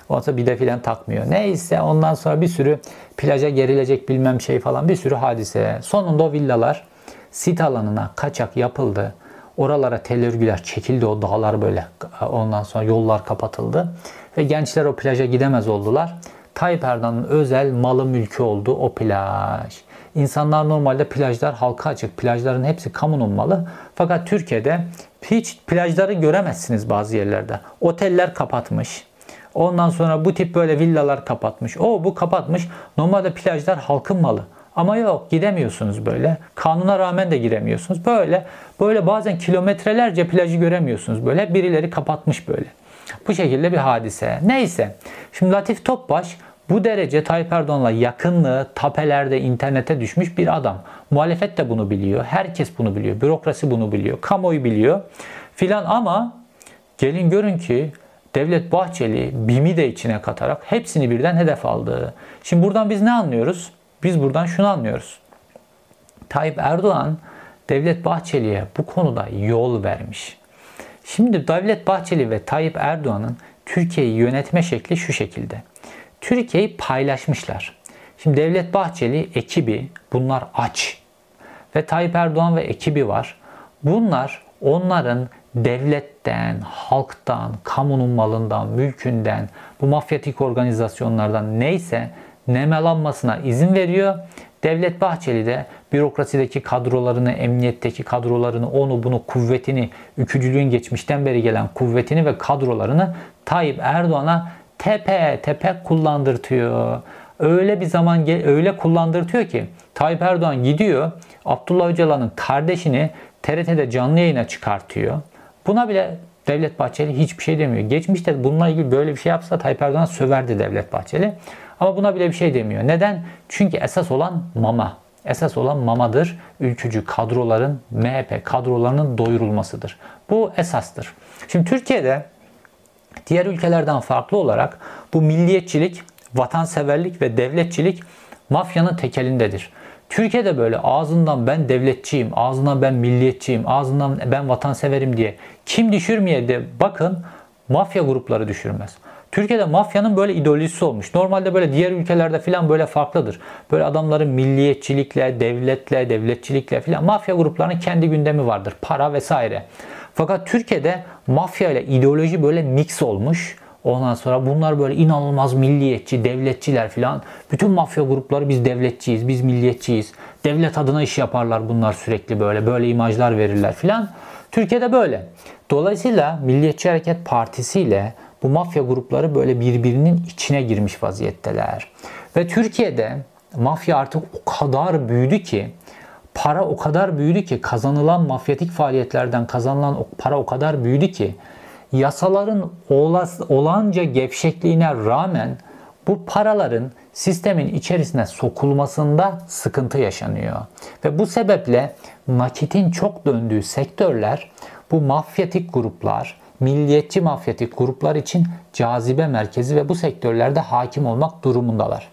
S1: Ondan sonra bir de filan takmıyor. Neyse ondan sonra bir sürü plaja gerilecek bilmem şey falan bir sürü hadise. Sonunda o villalar sit alanına kaçak yapıldı. Oralara tel örgüler çekildi o dağlar böyle. Ondan sonra yollar kapatıldı. Ve gençler o plaja gidemez oldular. Tayyip Erdoğan'ın özel malı mülkü oldu o plaj. İnsanlar normalde plajlar halka açık. Plajların hepsi kamunun malı. Fakat Türkiye'de hiç plajları göremezsiniz bazı yerlerde. Oteller kapatmış. Ondan sonra bu tip böyle villalar kapatmış. O bu kapatmış. Normalde plajlar halkın malı. Ama yok gidemiyorsunuz böyle. Kanuna rağmen de giremiyorsunuz. Böyle böyle bazen kilometrelerce plajı göremiyorsunuz. Böyle birileri kapatmış böyle. Bu şekilde bir hadise. Neyse. Şimdi Latif Topbaş bu derece Tayyip Erdoğan'la yakınlığı tapelerde internete düşmüş bir adam. Muhalefet de bunu biliyor. Herkes bunu biliyor. Bürokrasi bunu biliyor. Kamuoyu biliyor. Filan ama gelin görün ki Devlet Bahçeli BİM'i de içine katarak hepsini birden hedef aldı. Şimdi buradan biz ne anlıyoruz? Biz buradan şunu anlıyoruz. Tayyip Erdoğan Devlet Bahçeli'ye bu konuda yol vermiş. Şimdi Devlet Bahçeli ve Tayyip Erdoğan'ın Türkiye'yi yönetme şekli şu şekilde. Türkiye'yi paylaşmışlar. Şimdi Devlet Bahçeli ekibi bunlar aç. Ve Tayyip Erdoğan ve ekibi var. Bunlar onların devletten, halktan, kamunun malından, mülkünden, bu mafyatik organizasyonlardan neyse nemelanmasına izin veriyor. Devlet Bahçeli de bürokrasideki kadrolarını, emniyetteki kadrolarını, onu bunu kuvvetini, ükücülüğün geçmişten beri gelen kuvvetini ve kadrolarını Tayyip Erdoğan'a tepe tepe kullandırtıyor. Öyle bir zaman öyle kullandırtıyor ki Tayyip Erdoğan gidiyor Abdullah Öcalan'ın kardeşini TRT'de canlı yayına çıkartıyor. Buna bile Devlet Bahçeli hiçbir şey demiyor. Geçmişte bununla ilgili böyle bir şey yapsa Tayyip Erdoğan söverdi Devlet Bahçeli. Ama buna bile bir şey demiyor. Neden? Çünkü esas olan mama. Esas olan mamadır. Ülkücü kadroların, MHP kadrolarının doyurulmasıdır. Bu esastır. Şimdi Türkiye'de diğer ülkelerden farklı olarak bu milliyetçilik, vatanseverlik ve devletçilik mafyanın tekelindedir. Türkiye'de böyle ağzından ben devletçiyim, ağzından ben milliyetçiyim, ağzından ben vatanseverim diye kim düşürmeye de bakın mafya grupları düşürmez. Türkiye'de mafyanın böyle ideolojisi olmuş. Normalde böyle diğer ülkelerde filan böyle farklıdır. Böyle adamların milliyetçilikle, devletle, devletçilikle filan mafya gruplarının kendi gündemi vardır. Para vesaire. Fakat Türkiye'de mafya ile ideoloji böyle mix olmuş. Ondan sonra bunlar böyle inanılmaz milliyetçi, devletçiler filan. Bütün mafya grupları biz devletçiyiz, biz milliyetçiyiz. Devlet adına iş yaparlar bunlar sürekli böyle. Böyle imajlar verirler filan. Türkiye'de böyle. Dolayısıyla Milliyetçi Hareket Partisi ile bu mafya grupları böyle birbirinin içine girmiş vaziyetteler. Ve Türkiye'de mafya artık o kadar büyüdü ki para o kadar büyüdü ki kazanılan mafyatik faaliyetlerden kazanılan para o kadar büyüdü ki yasaların olanca gevşekliğine rağmen bu paraların sistemin içerisine sokulmasında sıkıntı yaşanıyor. Ve bu sebeple nakitin çok döndüğü sektörler bu mafyatik gruplar, milliyetçi mafyatik gruplar için cazibe merkezi ve bu sektörlerde hakim olmak durumundalar.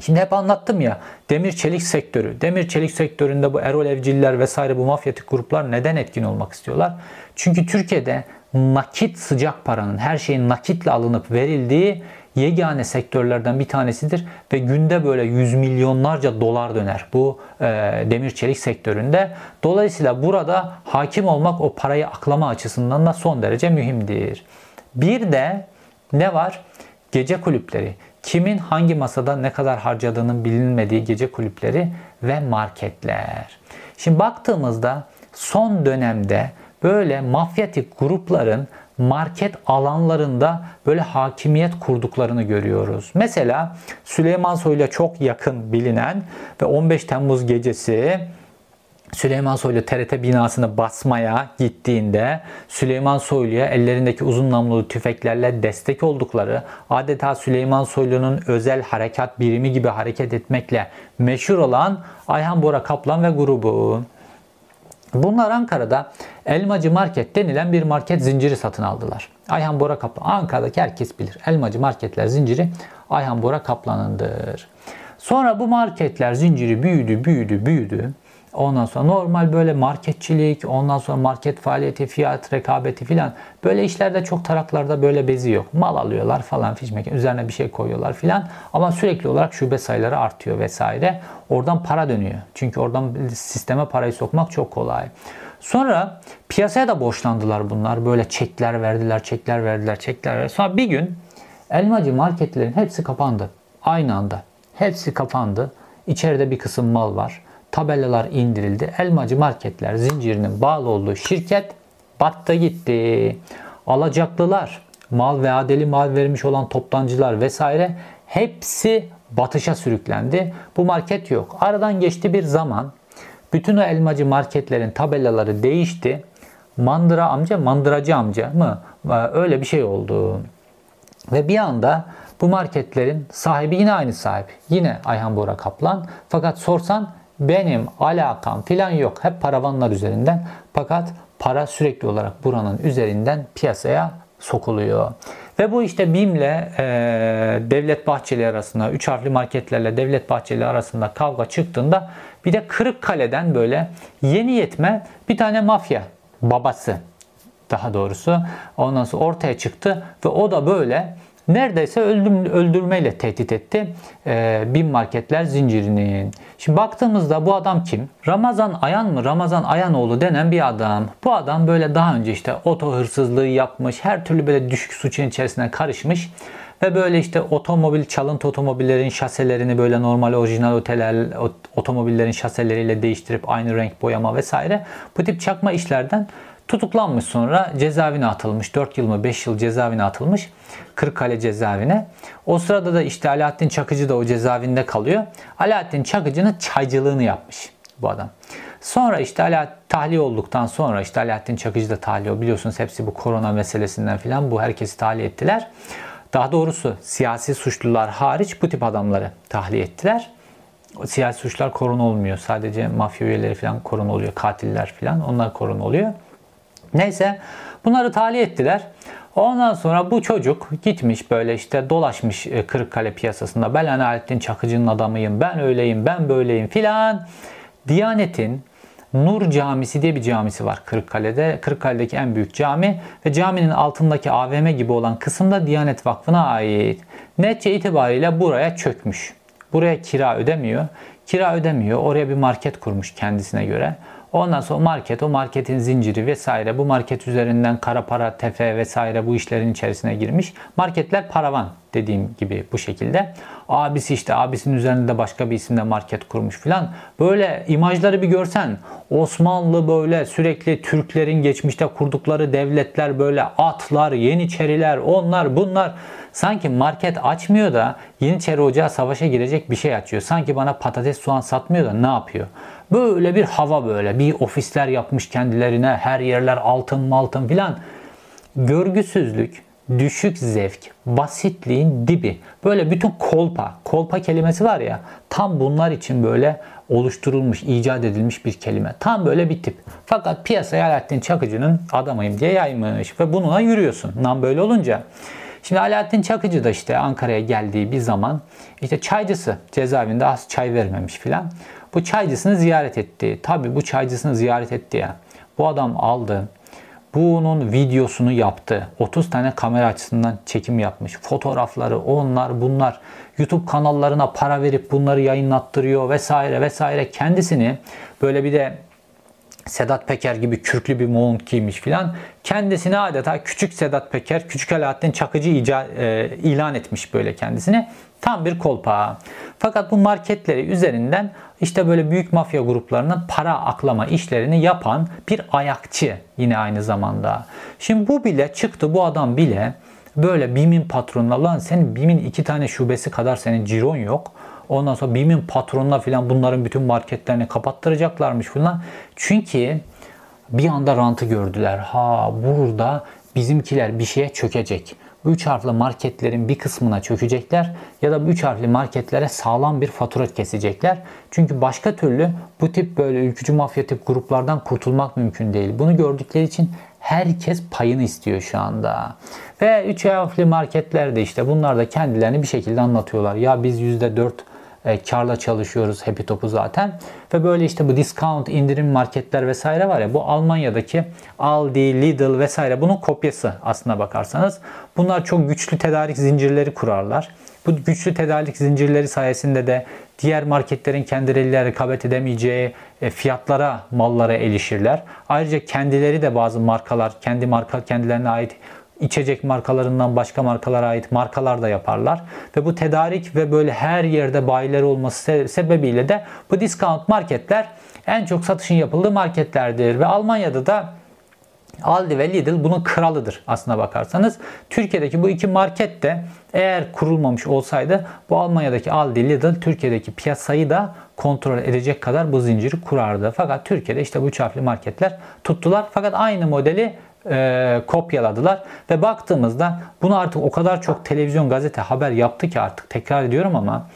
S1: Şimdi hep anlattım ya demir çelik sektörü. Demir çelik sektöründe bu Erol Evciller vesaire bu mafyatik gruplar neden etkin olmak istiyorlar? Çünkü Türkiye'de nakit sıcak paranın her şeyin nakitle alınıp verildiği yegane sektörlerden bir tanesidir ve günde böyle yüz milyonlarca dolar döner bu e, demir çelik sektöründe. Dolayısıyla burada hakim olmak o parayı aklama açısından da son derece mühimdir. Bir de ne var? Gece kulüpleri. Kimin hangi masada ne kadar harcadığının bilinmediği gece kulüpleri ve marketler. Şimdi baktığımızda son dönemde böyle mafyatik grupların market alanlarında böyle hakimiyet kurduklarını görüyoruz. Mesela Süleyman Soylu'ya çok yakın bilinen ve 15 Temmuz gecesi Süleyman Soylu TRT binasını basmaya gittiğinde Süleyman Soylu'ya ellerindeki uzun namlulu tüfeklerle destek oldukları, adeta Süleyman Soylu'nun özel harekat birimi gibi hareket etmekle meşhur olan Ayhan Bora Kaplan ve grubu. Bunlar Ankara'da Elmacı Market denilen bir market zinciri satın aldılar. Ayhan Bora Kaplan. Ankara'daki herkes bilir. Elmacı Marketler zinciri Ayhan Bora Kaplan'ındır. Sonra bu marketler zinciri büyüdü, büyüdü, büyüdü. Ondan sonra normal böyle marketçilik, ondan sonra market faaliyeti, fiyat rekabeti filan böyle işlerde çok taraklarda böyle bezi yok. Mal alıyorlar falan fişmek üzerine bir şey koyuyorlar filan ama sürekli olarak şube sayıları artıyor vesaire. Oradan para dönüyor. Çünkü oradan sisteme parayı sokmak çok kolay. Sonra piyasaya da borçlandılar bunlar. Böyle çekler verdiler, çekler verdiler, çekler verdiler. Sonra bir gün elmacı marketlerin hepsi kapandı. Aynı anda. Hepsi kapandı. İçeride bir kısım mal var tabelalar indirildi. Elmacı marketler zincirinin bağlı olduğu şirket battı gitti. Alacaklılar, mal ve adeli mal vermiş olan toptancılar vesaire hepsi batışa sürüklendi. Bu market yok. Aradan geçti bir zaman. Bütün o elmacı marketlerin tabelaları değişti. Mandıra amca, mandıracı amca mı? Öyle bir şey oldu. Ve bir anda bu marketlerin sahibi yine aynı sahip. Yine Ayhan Bora Kaplan. Fakat sorsan benim alakam filan yok. Hep paravanlar üzerinden. Fakat para sürekli olarak buranın üzerinden piyasaya sokuluyor. Ve bu işte BİM'le e, Devlet Bahçeli arasında, üç harfli marketlerle Devlet Bahçeli arasında kavga çıktığında bir de Kırıkkale'den böyle yeni yetme bir tane mafya babası daha doğrusu. Ondan sonra ortaya çıktı ve o da böyle neredeyse öldüm, öldürmeyle tehdit etti e, bin marketler zincirinin. Şimdi baktığımızda bu adam kim? Ramazan Ayan mı? Ramazan Ayanoğlu denen bir adam. Bu adam böyle daha önce işte oto hırsızlığı yapmış, her türlü böyle düşük suçun içerisine karışmış. Ve böyle işte otomobil, çalıntı otomobillerin şaselerini böyle normal orijinal oteller, otomobillerin şaseleriyle değiştirip aynı renk boyama vesaire bu tip çakma işlerden tutuklanmış sonra cezaevine atılmış. 4 yıl mı 5 yıl cezaevine atılmış. Kırıkkale cezaevine. O sırada da işte Alaaddin Çakıcı da o cezaevinde kalıyor. Alaaddin Çakıcı'nın çaycılığını yapmış bu adam. Sonra işte Alaaddin tahliye olduktan sonra işte Alaaddin Çakıcı da tahliye. Biliyorsunuz hepsi bu korona meselesinden filan bu herkesi tahliye ettiler. Daha doğrusu siyasi suçlular hariç bu tip adamları tahliye ettiler. Siyasi suçlar korun olmuyor. Sadece mafya üyeleri falan korun oluyor. Katiller falan onlar korun oluyor. Neyse bunları tahliye ettiler. Ondan sonra bu çocuk gitmiş böyle işte dolaşmış e, Kırıkkale piyasasında. Ben Alaaddin Çakıcı'nın adamıyım, ben öyleyim, ben böyleyim filan. Diyanet'in Nur Camisi diye bir camisi var Kırıkkale'de. Kırıkkale'deki en büyük cami ve caminin altındaki AVM gibi olan kısımda Diyanet Vakfı'na ait. Netçe itibariyle buraya çökmüş. Buraya kira ödemiyor. Kira ödemiyor. Oraya bir market kurmuş kendisine göre. Ondan sonra market, o marketin zinciri vesaire bu market üzerinden kara para, tefe vesaire bu işlerin içerisine girmiş. Marketler paravan dediğim gibi bu şekilde. Abisi işte abisinin üzerinde başka bir isimde market kurmuş filan. Böyle imajları bir görsen Osmanlı böyle sürekli Türklerin geçmişte kurdukları devletler böyle atlar, yeniçeriler, onlar bunlar sanki market açmıyor da Yeniçeri Ocağı savaşa girecek bir şey açıyor. Sanki bana patates soğan satmıyor da ne yapıyor? Böyle bir hava böyle. Bir ofisler yapmış kendilerine. Her yerler altın maltın filan. Görgüsüzlük, düşük zevk, basitliğin dibi. Böyle bütün kolpa, kolpa kelimesi var ya tam bunlar için böyle oluşturulmuş, icat edilmiş bir kelime. Tam böyle bir tip. Fakat piyasaya Alaaddin Çakıcı'nın adamıyım diye yaymış ve bununla yürüyorsun. Nam böyle olunca. Şimdi Alaaddin Çakıcı da işte Ankara'ya geldiği bir zaman işte çaycısı cezaevinde az çay vermemiş filan. Bu çaycısını ziyaret etti. Tabi bu çaycısını ziyaret etti ya. Bu adam aldı. Bunun videosunu yaptı. 30 tane kamera açısından çekim yapmış. Fotoğrafları, onlar, bunlar. YouTube kanallarına para verip bunları yayınlattırıyor vesaire vesaire. Kendisini böyle bir de Sedat Peker gibi kürklü bir mont giymiş filan. Kendisini adeta küçük Sedat Peker, küçük Alaaddin Çakıcı ica, e, ilan etmiş böyle kendisini. Tam bir kolpa. Fakat bu marketleri üzerinden işte böyle büyük mafya gruplarının para aklama işlerini yapan bir ayakçı yine aynı zamanda. Şimdi bu bile çıktı bu adam bile böyle BİM'in patronuna lan senin BİM'in iki tane şubesi kadar senin ciron yok. Ondan sonra BİM'in patronuna filan bunların bütün marketlerini kapattıracaklarmış falan. Çünkü bir anda rantı gördüler. Ha burada bizimkiler bir şeye çökecek. 3 harfli marketlerin bir kısmına çökecekler ya da bu 3 harfli marketlere sağlam bir fatura kesecekler. Çünkü başka türlü bu tip böyle ülkücü mafya tip gruplardan kurtulmak mümkün değil. Bunu gördükleri için herkes payını istiyor şu anda. Ve 3 harfli marketler de işte bunlar da kendilerini bir şekilde anlatıyorlar. Ya biz %4 e, karla çalışıyoruz Happy Top'u zaten. Ve böyle işte bu discount indirim marketler vesaire var ya bu Almanya'daki Aldi, Lidl vesaire bunun kopyası aslına bakarsanız. Bunlar çok güçlü tedarik zincirleri kurarlar. Bu güçlü tedarik zincirleri sayesinde de diğer marketlerin kendileriyle rekabet edemeyeceği e, fiyatlara, mallara erişirler. Ayrıca kendileri de bazı markalar, kendi marka kendilerine ait içecek markalarından başka markalara ait markalar da yaparlar. Ve bu tedarik ve böyle her yerde bayiler olması sebebiyle de bu discount marketler en çok satışın yapıldığı marketlerdir. Ve Almanya'da da Aldi ve Lidl bunun kralıdır aslına bakarsanız. Türkiye'deki bu iki market de eğer kurulmamış olsaydı bu Almanya'daki Aldi, Lidl Türkiye'deki piyasayı da kontrol edecek kadar bu zinciri kurardı. Fakat Türkiye'de işte bu üç harfli marketler tuttular. Fakat aynı modeli e, kopyaladılar ve baktığımızda bunu artık o kadar çok televizyon, gazete haber yaptı ki artık tekrar ediyorum ama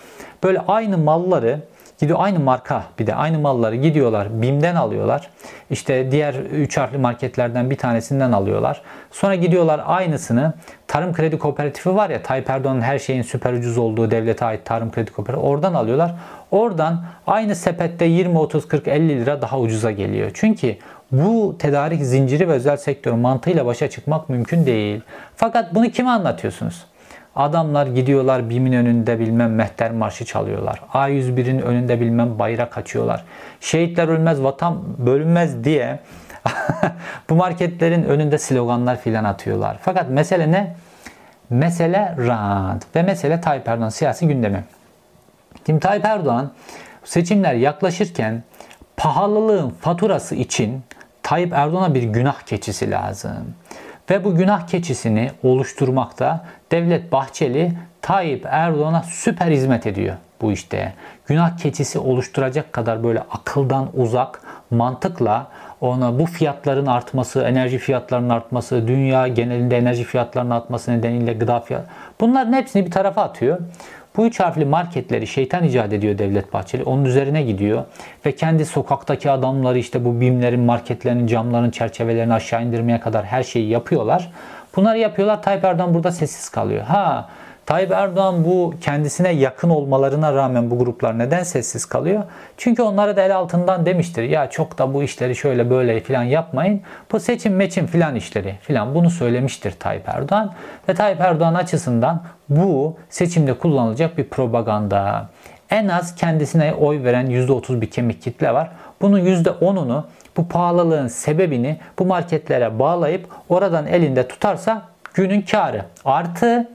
S1: böyle aynı malları gidiyor aynı marka bir de aynı malları gidiyorlar BİM'den alıyorlar. İşte diğer üç harfli marketlerden bir tanesinden alıyorlar. Sonra gidiyorlar aynısını Tarım Kredi Kooperatifi var ya Tayyip Erdoğan'ın her şeyin süper ucuz olduğu devlete ait Tarım Kredi Kooperatifi oradan alıyorlar. Oradan aynı sepette 20, 30, 40, 50 lira daha ucuza geliyor. Çünkü bu tedarik zinciri ve özel sektör mantığıyla başa çıkmak mümkün değil. Fakat bunu kime anlatıyorsunuz? Adamlar gidiyorlar BİM'in önünde bilmem mehter marşı çalıyorlar. A101'in önünde bilmem bayrak açıyorlar. Şehitler ölmez, vatan bölünmez diye bu marketlerin önünde sloganlar filan atıyorlar. Fakat mesele ne? Mesele rant ve mesele Tayyip Erdoğan siyasi gündemi. Şimdi Tayyip Erdoğan seçimler yaklaşırken pahalılığın faturası için Tayyip Erdoğan'a bir günah keçisi lazım. Ve bu günah keçisini oluşturmakta Devlet Bahçeli Tayyip Erdoğan'a süper hizmet ediyor bu işte. Günah keçisi oluşturacak kadar böyle akıldan uzak mantıkla ona bu fiyatların artması, enerji fiyatlarının artması, dünya genelinde enerji fiyatlarının artması nedeniyle gıda fiyat bunların hepsini bir tarafa atıyor. Bu üç harfli marketleri şeytan icat ediyor Devlet Bahçeli. Onun üzerine gidiyor ve kendi sokaktaki adamları işte bu bimlerin, marketlerin, camların çerçevelerini aşağı indirmeye kadar her şeyi yapıyorlar. Bunları yapıyorlar. Tayyip Erdoğan burada sessiz kalıyor. Ha Tayyip Erdoğan bu kendisine yakın olmalarına rağmen bu gruplar neden sessiz kalıyor? Çünkü onlara da el altından demiştir. Ya çok da bu işleri şöyle böyle filan yapmayın. Bu seçim meçim filan işleri filan bunu söylemiştir Tayyip Erdoğan. Ve Tayyip Erdoğan açısından bu seçimde kullanılacak bir propaganda. En az kendisine oy veren %30 bir kemik kitle var. Bunun %10'unu bu pahalılığın sebebini bu marketlere bağlayıp oradan elinde tutarsa günün karı. Artı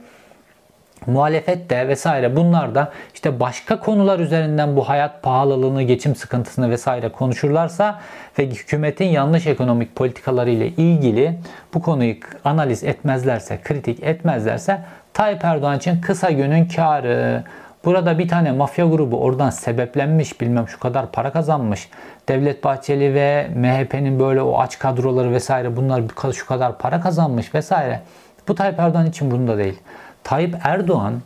S1: muhalefet de vesaire bunlar da işte başka konular üzerinden bu hayat pahalılığını, geçim sıkıntısını vesaire konuşurlarsa ve hükümetin yanlış ekonomik politikaları ile ilgili bu konuyu analiz etmezlerse, kritik etmezlerse Tayyip Erdoğan için kısa günün karı. Burada bir tane mafya grubu oradan sebeplenmiş bilmem şu kadar para kazanmış. Devlet Bahçeli ve MHP'nin böyle o aç kadroları vesaire bunlar şu kadar para kazanmış vesaire. Bu Tayyip Erdoğan için bunda değil. Tayyip Erdoğan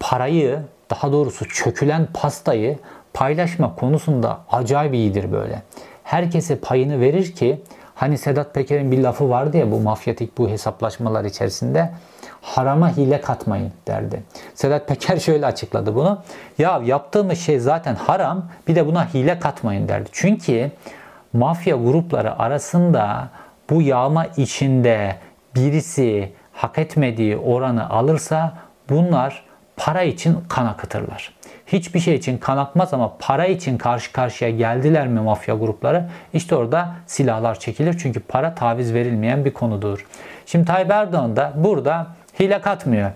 S1: parayı daha doğrusu çökülen pastayı paylaşma konusunda acayip iyidir böyle. Herkese payını verir ki hani Sedat Peker'in bir lafı vardı ya bu mafyatik bu hesaplaşmalar içerisinde harama hile katmayın derdi. Sedat Peker şöyle açıkladı bunu. Ya yaptığımız şey zaten haram bir de buna hile katmayın derdi. Çünkü mafya grupları arasında bu yağma içinde birisi hak etmediği oranı alırsa bunlar para için kan akıtırlar. Hiçbir şey için kan akmaz ama para için karşı karşıya geldiler mi mafya grupları? İşte orada silahlar çekilir. Çünkü para taviz verilmeyen bir konudur. Şimdi Tayyip Erdoğan da burada hile katmıyor.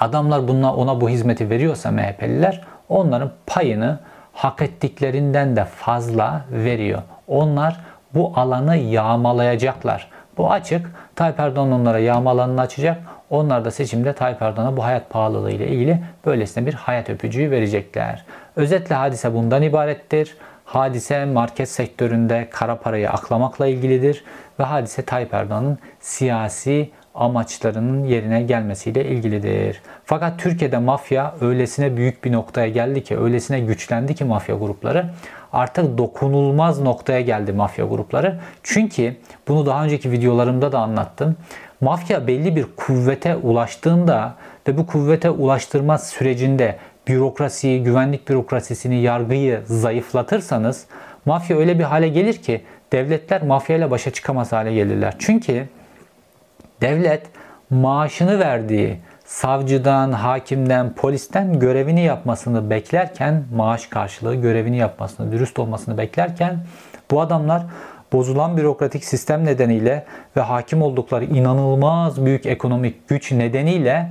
S1: Adamlar bununla ona bu hizmeti veriyorsa MHP'liler onların payını hak ettiklerinden de fazla veriyor. Onlar bu alanı yağmalayacaklar. Bu açık. Tayyip Erdoğan onlara yağma alanını açacak. Onlar da seçimde Tayyip Erdoğan'a bu hayat pahalılığı ile ilgili böylesine bir hayat öpücüğü verecekler. Özetle hadise bundan ibarettir. Hadise market sektöründe kara parayı aklamakla ilgilidir ve hadise Tayyip Erdoğan'ın siyasi amaçlarının yerine gelmesiyle ilgilidir. Fakat Türkiye'de mafya öylesine büyük bir noktaya geldi ki, öylesine güçlendi ki mafya grupları artık dokunulmaz noktaya geldi mafya grupları. Çünkü bunu daha önceki videolarımda da anlattım. Mafya belli bir kuvvete ulaştığında ve bu kuvvete ulaştırma sürecinde bürokrasiyi, güvenlik bürokrasisini, yargıyı zayıflatırsanız mafya öyle bir hale gelir ki devletler mafyayla başa çıkamaz hale gelirler. Çünkü devlet maaşını verdiği savcıdan, hakimden, polisten görevini yapmasını beklerken, maaş karşılığı görevini yapmasını, dürüst olmasını beklerken bu adamlar bozulan bürokratik sistem nedeniyle ve hakim oldukları inanılmaz büyük ekonomik güç nedeniyle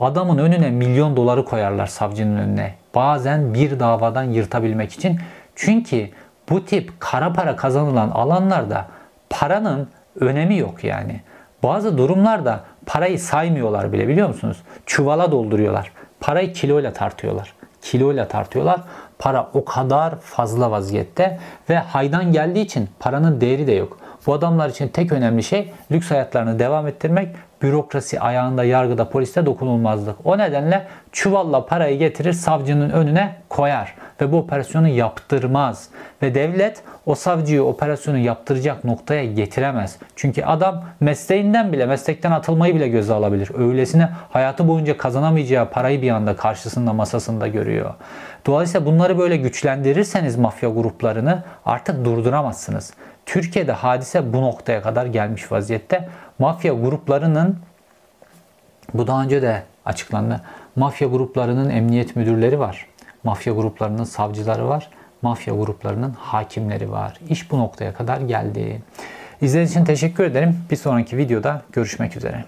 S1: adamın önüne milyon doları koyarlar savcının önüne. Bazen bir davadan yırtabilmek için. Çünkü bu tip kara para kazanılan alanlarda paranın önemi yok yani. Bazı durumlarda parayı saymıyorlar bile biliyor musunuz? Çuvala dolduruyorlar. Parayı kiloyla tartıyorlar. Kiloyla tartıyorlar. Para o kadar fazla vaziyette ve haydan geldiği için paranın değeri de yok. Bu adamlar için tek önemli şey lüks hayatlarını devam ettirmek, bürokrasi ayağında, yargıda, poliste dokunulmazlık. O nedenle çuvalla parayı getirir savcının önüne koyar ve bu operasyonu yaptırmaz. Ve devlet o savcıyı operasyonu yaptıracak noktaya getiremez. Çünkü adam mesleğinden bile, meslekten atılmayı bile göze alabilir. Öylesine hayatı boyunca kazanamayacağı parayı bir anda karşısında, masasında görüyor. Dolayısıyla bunları böyle güçlendirirseniz mafya gruplarını artık durduramazsınız. Türkiye'de hadise bu noktaya kadar gelmiş vaziyette. Mafya gruplarının bu daha önce de açıklandı. Mafya gruplarının emniyet müdürleri var. Mafya gruplarının savcıları var. Mafya gruplarının hakimleri var. İş bu noktaya kadar geldi. İzlediğiniz için teşekkür ederim. Bir sonraki videoda görüşmek üzere.